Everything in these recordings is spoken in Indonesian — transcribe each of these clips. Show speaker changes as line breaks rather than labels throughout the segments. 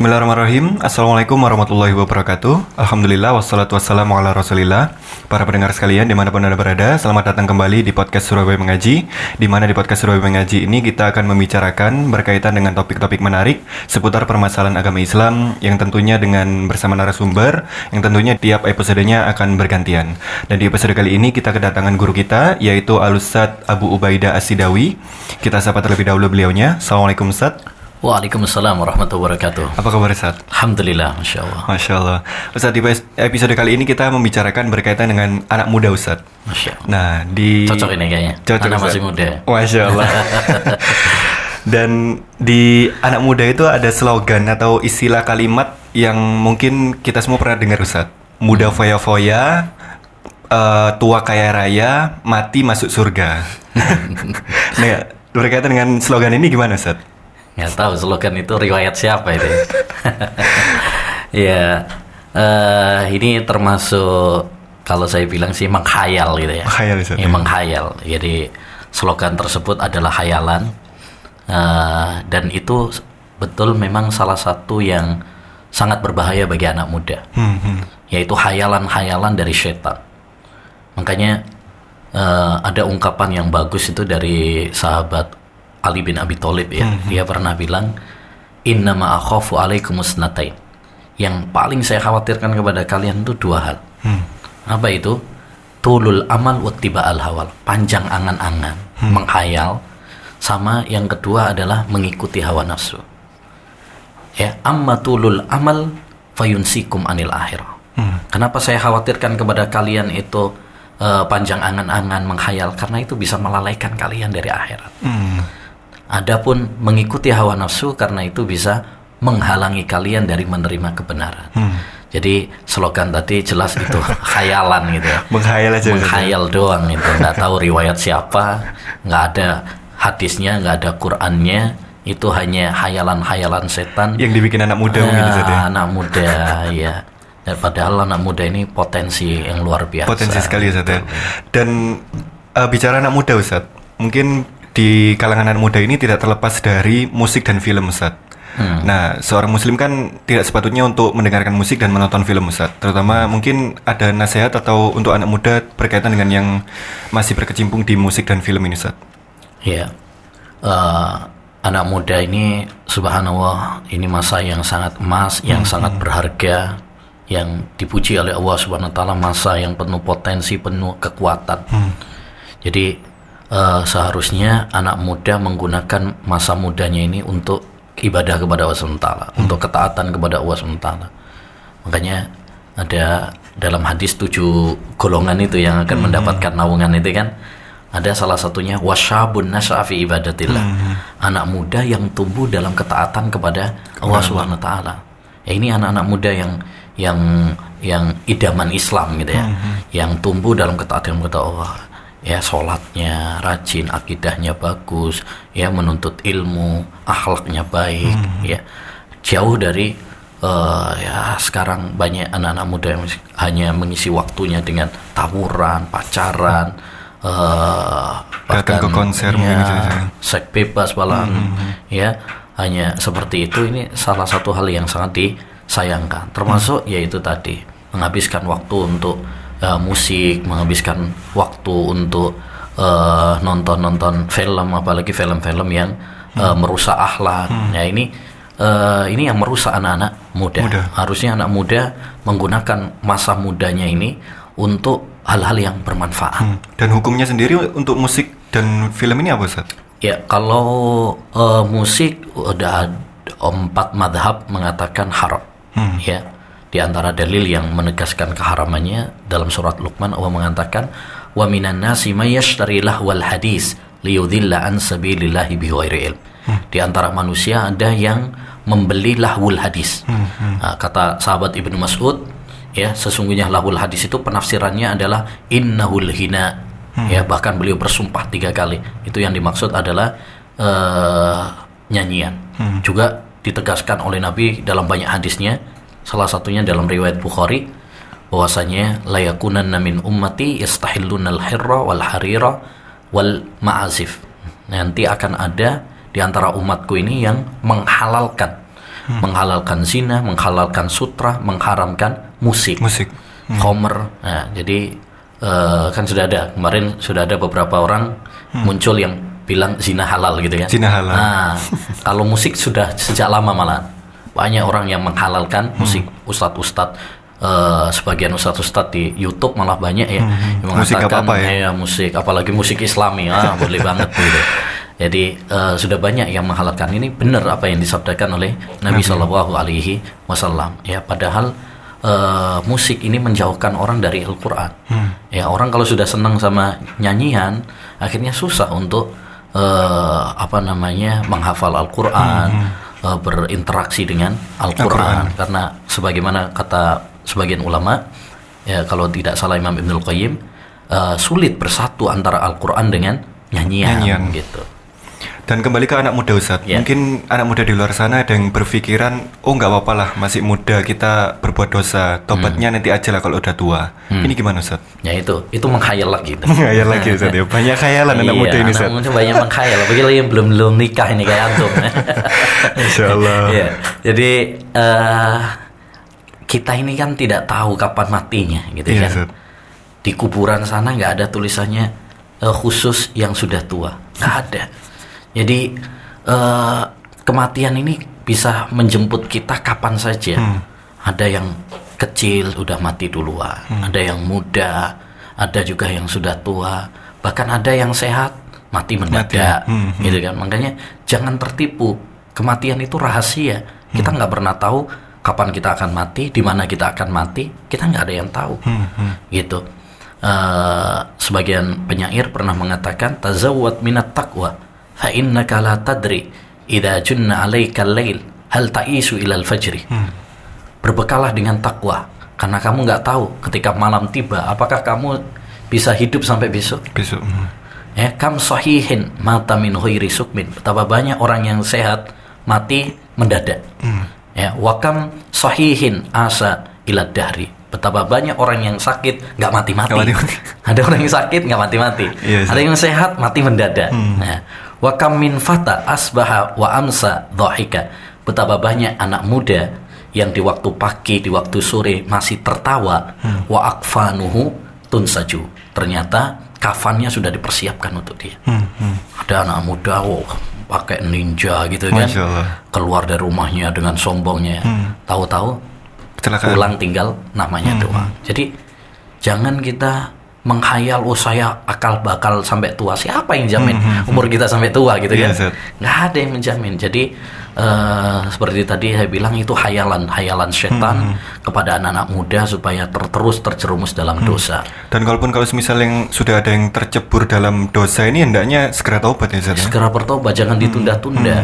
Bismillahirrahmanirrahim. Assalamualaikum warahmatullahi wabarakatuh. Alhamdulillah wassalatu wassalamu ala rasulillah. Para pendengar sekalian di mana pun anda berada Selamat datang kembali di podcast Surabaya Mengaji Di mana di podcast Surabaya Mengaji ini kita akan membicarakan Berkaitan dengan topik-topik menarik Seputar permasalahan agama Islam Yang tentunya dengan bersama narasumber Yang tentunya tiap episodenya akan bergantian. Dan di episode kali ini kita kedatangan guru kita Yaitu Alusad Abu Ubaidah Asidawi Kita sapa terlebih dahulu beliaunya. Assalamualaikum Ustaz
Waalaikumsalam warahmatullahi wabarakatuh.
Apa kabar Ustaz?
Alhamdulillah, Masya Allah.
Masya Allah. Ustaz, di episode kali ini kita membicarakan berkaitan dengan anak muda Ustaz.
Masya Allah.
Nah, di...
Cocok ini kayaknya.
Cocok,
Anak
Ustaz.
masih muda.
Masya Allah. Dan di anak muda itu ada slogan atau istilah kalimat yang mungkin kita semua pernah dengar Ustaz. Muda foya-foya, eh, tua kaya raya, mati masuk surga. nah, berkaitan dengan slogan ini gimana Ustaz?
Nggak tahu slogan itu riwayat siapa itu. ya, eh, ini termasuk kalau saya bilang sih menghayal gitu ya.
Menghayal.
Ya, menghayal. Jadi slogan tersebut adalah hayalan Eh, dan itu betul memang salah satu yang sangat berbahaya bagi anak muda.
Hmm, hmm.
yaitu hayalan-hayalan dari setan. Makanya eh, ada ungkapan yang bagus itu dari sahabat Ali bin Abi Thalib ya. Dia pernah bilang, "Inna ma akhafu alaikumus natain." Yang paling saya khawatirkan kepada kalian itu dua hal.
Hmm.
Apa itu? Tulul amal wattiba al hawal. Panjang angan-angan, menghayal. Sama yang kedua adalah mengikuti hawa nafsu. Ya, amma tulul amal fayunsikum anil akhirah.
Hmm.
Kenapa saya khawatirkan kepada kalian itu eh, panjang angan-angan menghayal karena itu bisa melalaikan kalian dari akhirat.
Hmm.
Adapun mengikuti hawa nafsu karena itu bisa menghalangi kalian dari menerima kebenaran.
Hmm.
Jadi slogan tadi jelas itu khayalan gitu ya.
Menghayal aja. Ustaz.
Menghayal doang itu, nggak tahu riwayat siapa, nggak ada hadisnya, nggak ada Qurannya, itu hanya hayalan-hayalan setan
Yang dibikin anak muda mungkin ya?
Ah, anak muda ya dan padahal anak muda ini potensi yang luar biasa
Potensi sekali Ustaz ya. Dan eh, bicara anak muda Ustaz, mungkin di kalangan anak muda ini tidak terlepas dari musik dan film Ustaz.
Hmm.
Nah, seorang muslim kan tidak sepatutnya untuk mendengarkan musik dan menonton film Ustaz. Terutama mungkin ada nasihat atau untuk anak muda berkaitan dengan yang masih berkecimpung di musik dan film ini Ustaz.
ya Eh, anak muda ini subhanallah ini masa yang sangat emas yang sangat berharga yang dipuji oleh Allah subhanahu wa taala masa yang penuh potensi penuh kekuatan jadi eh, seharusnya anak muda menggunakan masa mudanya ini untuk ibadah kepada Allah wa taala untuk ketaatan kepada Allah taala. Makanya ada dalam hadis tujuh golongan itu yang akan mendapatkan naungan itu kan ada salah satunya wasyabun nasyafi ibadatillah. Anak muda yang tumbuh dalam ketaatan kepada Allah Subhanahu wa taala. Ya ini anak-anak muda yang yang yang idaman Islam gitu ya yang tumbuh dalam ketaatan kepada Allah ya sholatnya rajin akidahnya bagus ya menuntut ilmu akhlaknya baik ya jauh dari eh, ya sekarang banyak anak-anak muda yang hanya mengisi waktunya dengan tawuran, pacaran, eh,
Datang ke konser
ya,
gitu ya.
seks bebas malahan, ya hanya seperti itu ini salah satu hal yang sangat disayangkan. Termasuk yaitu tadi menghabiskan waktu untuk eh, musik, menghabiskan waktu untuk eh, nonton-nonton film, apalagi film-film yang eh, merusak akhlak. Ya ini eh, ini yang merusak anak-anak muda.
Muda.
Harusnya anak muda menggunakan masa mudanya ini untuk hal-hal yang bermanfaat.
Hmm. Dan hukumnya sendiri untuk musik dan film ini apa Ustaz?
Ya kalau eh, musik udah ada empat madhab mengatakan haram.
Hmm.
Ya di antara dalil yang menegaskan keharamannya dalam surat Luqman Allah mengatakan wa minan nasi may yashtari lahwal hadis liyudhilla an sabilillahi bighairi ilm. Di antara manusia ada yang membeli lahwul hadis. Nah, kata sahabat Ibnu Mas'ud ya sesungguhnya lahwul hadis itu penafsirannya adalah innahul hina. Ya bahkan beliau bersumpah tiga kali. Itu yang dimaksud adalah eh, nyanyian. Juga ditegaskan oleh Nabi dalam banyak hadisnya salah satunya dalam riwayat Bukhari bahwasanya layakunan min ummati yastahillunal hirra wal harira wal ma'azif nanti akan ada di antara umatku ini yang menghalalkan menghalalkan zina, menghalalkan sutra, mengharamkan musik,
Musik.
Homer. Nah, jadi eh, kan sudah ada kemarin sudah ada beberapa orang muncul yang bilang zina halal gitu kan.
Zina halal.
Nah, kalau musik sudah sejak lama malah banyak orang yang menghalalkan musik ustadz-ustadz eh, sebagian ustadz-ustadz di YouTube malah banyak ya yang
Musik
mengatakan
apa-apa ya?
"Eh, musik apalagi musik Islami. Ah boleh banget gitu. Jadi eh, sudah banyak yang menghalalkan. Ini benar apa yang disabdakan oleh Nabi Shallallahu Alaihi Wasallam. Ya padahal eh, musik ini menjauhkan orang dari Al-Quran. Ya orang kalau sudah senang sama nyanyian akhirnya susah untuk eh, apa namanya menghafal Al-Quran eh, berinteraksi dengan Al-Quran. Karena sebagaimana kata sebagian ulama ya kalau tidak salah Imam Ibnul Qayyim eh, sulit bersatu antara Al-Quran dengan nyanyian,
Nyanyian.
gitu
Dan kembali ke anak muda Ustadz.
Ya.
Mungkin anak muda di luar sana ada yang berpikiran, oh nggak apa-apa lah, masih muda kita berbuat dosa, tobatnya nanti aja lah kalau udah tua. Ini gimana Ustadz?
ya itu itu menghayal lagi gitu.
Ngayal lagi Ustadz ya. Banyak khayalan anak
Iya,
muda ini
anak
Ustadz.
muda banyak menghayal apalagi yang belum belum nikah ini kayak antum
Insya Allah.
Iya. jadi eh, kita ini kan tidak tahu kapan matinya gitu
Iya
kan
Ustadz.
di kuburan sana nggak ada tulisannya eh, khusus yang sudah tua nggak ada jadi eh, kematian ini bisa menjemput kita kapan saja.
Hmm.
ada yang kecil udah mati duluan
Hmm.
ada yang muda ada juga yang sudah tua bahkan ada yang sehat mati mendadak
Hmm,
gitu kan. Makanya jangan tertipu. Kematian itu rahasia.
Hmm.
kita nggak pernah tahu kapan kita akan mati di mana kita akan mati. Kita nggak ada yang tahu.
Hmm,
gitu. Eh, sebagian penyair pernah mengatakan tazawwad minat taqwa innaka la tadri idza junna 'alaika al-lail hal ta'isu ila al-fajri berbekalah dengan takwa karena kamu nggak tahu ketika malam tiba apakah kamu bisa hidup sampai besok?
Besok. hmm.
ya kam sahihin mata min ghairi sukmin. Betapa banyak orang yang sehat mati mendadak. Ya wakam sahihin asa ila dahri. Betapa banyak orang yang sakit nggak mati mati
Nggak mati-mati.
ada orang yang sakit nggak mati mati
Iya,
ada yang sehat mati mendadak. Nah wakam min fata asbaha wa amsa dhahika. Betapa banyak anak muda yang di waktu pagi di waktu sore masih tertawa. Wa akfanuhu tunsaju. Ternyata kafannya sudah dipersiapkan untuk dia.
Hmm, hmm.
ada anak muda wow, pakai ninja gitu kan. Keluar dari rumahnya dengan sombongnya. Tahu-tahu
Kecelakaan.
pulang tinggal namanya
Hmm,
doang jadi jangan kita menghayal oh saya akal bakal sampai tua. Siapa yang jamin umur kita sampai tua gitu
Hmm, Iya,
kan?
Zat.
nggak ada yang menjamin. Jadi eh, seperti tadi saya bilang itu hayalan hayalan
Hmm,
setan kepada anak-anak muda supaya ter- terus terjerumus dalam dosa.
Dan kalaupun kalau misal yang sudah ada yang tercebur dalam dosa ini hendaknya segera taubat ya Ustadz ya?
segera bertobat jangan
Hmm.
ditunda-tunda.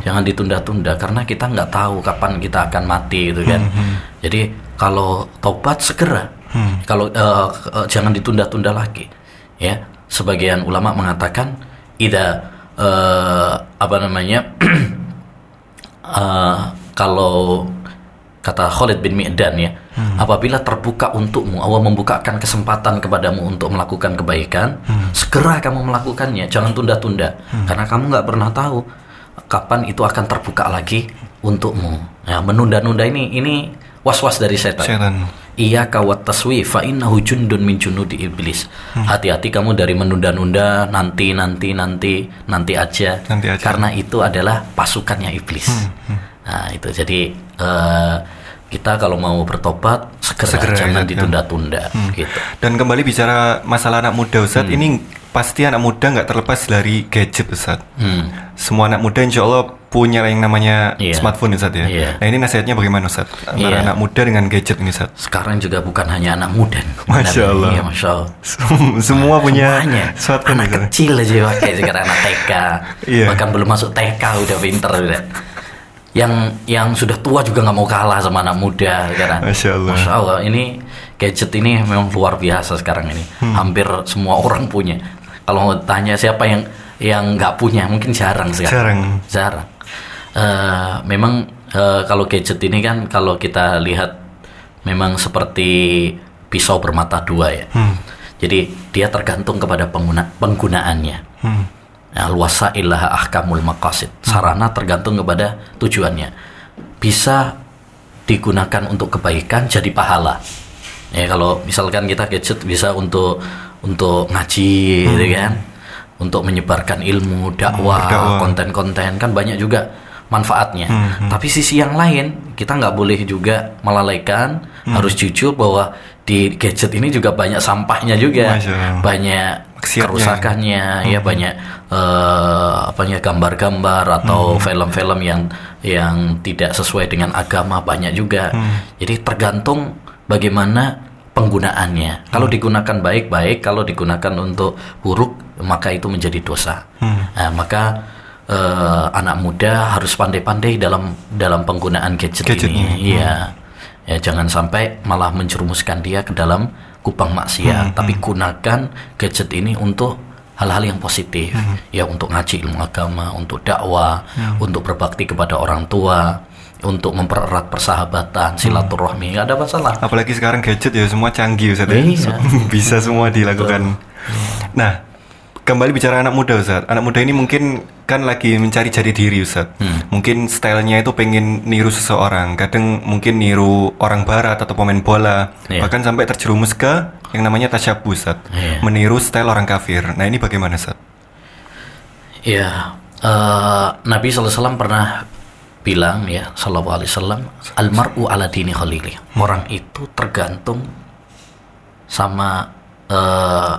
jangan ditunda-tunda karena kita nggak tahu kapan kita akan mati gitu kan.
Hmm,
jadi kalau tobat segera kalau eh, eh, jangan ditunda-tunda lagi ya. Sebagian ulama mengatakan ida eh, apa namanya eh, kalau kata Khalid bin Mi'dan ya apabila terbuka untukmu Allah membukakan kesempatan kepadamu untuk melakukan kebaikan segera kamu melakukannya. Jangan tunda-tunda karena kamu nggak pernah tahu kapan itu akan terbuka lagi untukmu. Ya menunda-nunda ini ini was-was dari setan.
Setan.
Iya kawat taswi fa innahu jundun min junudi iblis. Hati-hati kamu dari menunda-nunda nanti nanti nanti nanti aja.
Nanti aja.
Karena itu adalah pasukannya iblis. Nah, itu jadi eh, kita kalau mau bertobat segera,
Segera,
jangan
ya,
ditunda-tunda gitu.
Dan kembali bicara masalah anak muda Ustadz, ini pasti anak muda nggak terlepas dari gadget Ustadz.
Hmm.
Semua anak muda insya Allah punya yang namanya
Iya.
smartphone Ustadz ya.
Iya.
Nah ini nasihatnya bagaimana Ustadz? Antara
Iya.
anak muda dengan gadget ini Ustadz.
Sekarang juga bukan hanya anak muda.
Masya Allah.
Iya, Masya Allah.
Semua punya
Semuanya.
smartphone
anak
Ustadz.
kecil aja pakai sekarang anak TK
Iya.
bahkan belum masuk TK udah pinter udah yang yang sudah tua juga nggak mau kalah sama anak muda sekarang
Masya Allah.
Masya Allah ini gadget ini memang luar biasa sekarang ini
Hmm.
hampir semua orang punya kalau mau tanya siapa yang yang nggak punya mungkin jarang sekarang
Jarang.
jarang Eh, memang eh, kalau gadget ini kan kalau kita lihat memang seperti pisau bermata dua ya
Hmm.
jadi dia tergantung kepada pengguna penggunaannya
Hmm.
Nah, luasa ilaha ahkamul maqasid. Sarana tergantung kepada tujuannya. bisa digunakan untuk kebaikan jadi pahala. Ya kalau misalkan kita gadget bisa untuk untuk ngaji gitu kan, untuk menyebarkan ilmu, dakwah,
berdakwah.
konten-konten kan banyak juga manfaatnya.
Hmm,
Tapi sisi yang lain kita nggak boleh juga melalaikan,
Hmm.
harus jujur bahwa di gadget ini juga banyak sampahnya juga,
Masya
banyak
Maksiatnya.
kerusakannya, ya banyak eh, apanya gambar-gambar atau film-film yang yang tidak sesuai dengan agama banyak juga. Jadi tergantung bagaimana penggunaannya. Kalau digunakan baik-baik, kalau digunakan untuk buruk maka itu menjadi dosa. Nah, maka eh, anak muda harus pandai-pandai dalam dalam penggunaan gadget,
Gadget
ini.
ini.
Iya. Ya jangan sampai malah menjerumuskan dia ke dalam kubang maksiat, tapi gunakan gadget ini untuk hal-hal yang positif. Ya untuk ngaji ilmu agama, untuk dakwah, untuk berbakti kepada orang tua, untuk mempererat persahabatan, silaturahmi, nggak ada masalah.
Apalagi sekarang gadget ya semua canggih Ustaz ya.
Iya.
Bisa semua dilakukan. Nah, kembali bicara anak muda Ustaz. Anak muda ini mungkin kan lagi mencari jati diri Ustaz.
Hmm.
Mungkin stylenya itu pengen niru seseorang. Kadang mungkin niru orang barat atau pemain bola.
Iya.
Bahkan sampai terjerumus ke yang namanya tasyabuh Ustaz.
Iya.
Meniru style orang kafir. Nah, ini bagaimana Ustaz?
Ya, eh, Nabi SAW pernah bilang ya, Sallallahu Alaihi Wasallam, almaru ala dini khalili. Orang itu tergantung sama eh,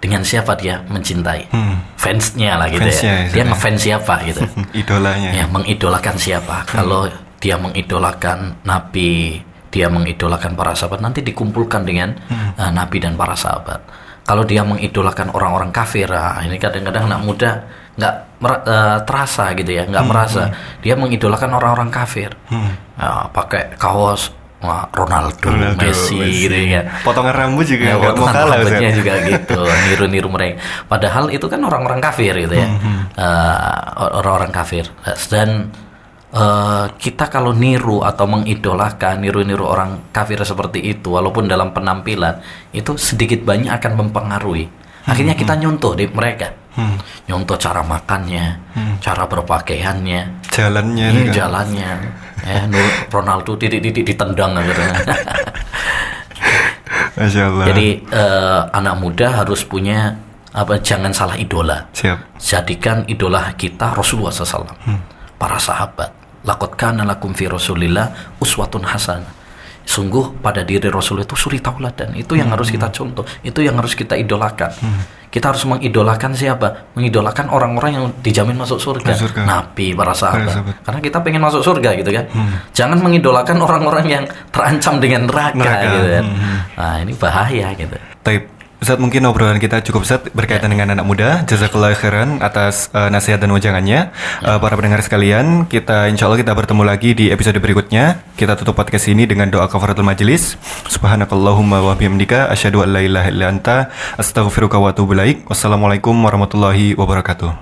dengan siapa dia mencintai, fansnya lah gitu
Fansnya,
ya.
ya,
Dia
ya.
ngefans siapa gitu.
Idolanya.
ya, mengidolakan siapa. Kalau dia mengidolakan Nabi, dia mengidolakan para sahabat, nanti dikumpulkan dengan eh, Nabi dan para sahabat. Kalau dia mengidolakan orang-orang kafir, ah, ini kadang-kadang anak muda nggak mer- eh, terasa gitu ya, nggak merasa. Dia mengidolakan orang-orang kafir, Ya, pakai kaos wah, Ronaldo,
Ronaldo,
Messi, gitu ya.
Potongan rambut juga
Ya,
mau
potongan
kalah
rambutnya juga gitu, niru-niru mereka. Padahal itu kan orang-orang kafir gitu ya, orang-orang kafir. Dan eh, kita kalau niru atau mengidolakan, niru-niru orang kafir seperti itu, walaupun dalam penampilan itu sedikit banyak akan mempengaruhi. Akhirnya kita nyontoh di mereka, nyontoh cara makannya, cara berpakaiannya,
Jalannya
ini
juga.
jalannya. Ya, Nur- Ronaldo titik-titik ditendang gitu.
Masya Allah.
Jadi eh, anak muda harus punya apa? Jangan salah idola.
Siap.
Jadikan idola kita Rasulullah SAW, para sahabat. Lakot kana lakum fi Rasulillah uswatun hasan. Sungguh pada diri Rasul itu suri tauladan. Itu yang harus kita contoh. Itu yang harus kita idolakan. Kita harus mengidolakan siapa? Mengidolakan orang-orang yang dijamin masuk surga.
Masuk surga.
Nabi, para sahabat.
sahabat.
Karena kita pengen masuk surga gitu kan. Jangan mengidolakan orang-orang yang terancam dengan neraka,
Neraka.
gitu kan.
Hmm.
Nah, ini bahaya gitu.
Taib. Ustaz mungkin obrolan kita cukup Ustaz berkaitan dengan anak muda. Jazakallah khairan atas eh, nasihat dan wajangannya. Eh, para pendengar sekalian, kita insya Allah kita bertemu lagi di episode berikutnya. Kita tutup podcast ini dengan doa kafaratul majelis. Subhanakallahumma wa bihamdika asyhadu an la ilaha illa anta astaghfiruka wa atubu ilaik. Wassalamualaikum warahmatullahi wabarakatuh.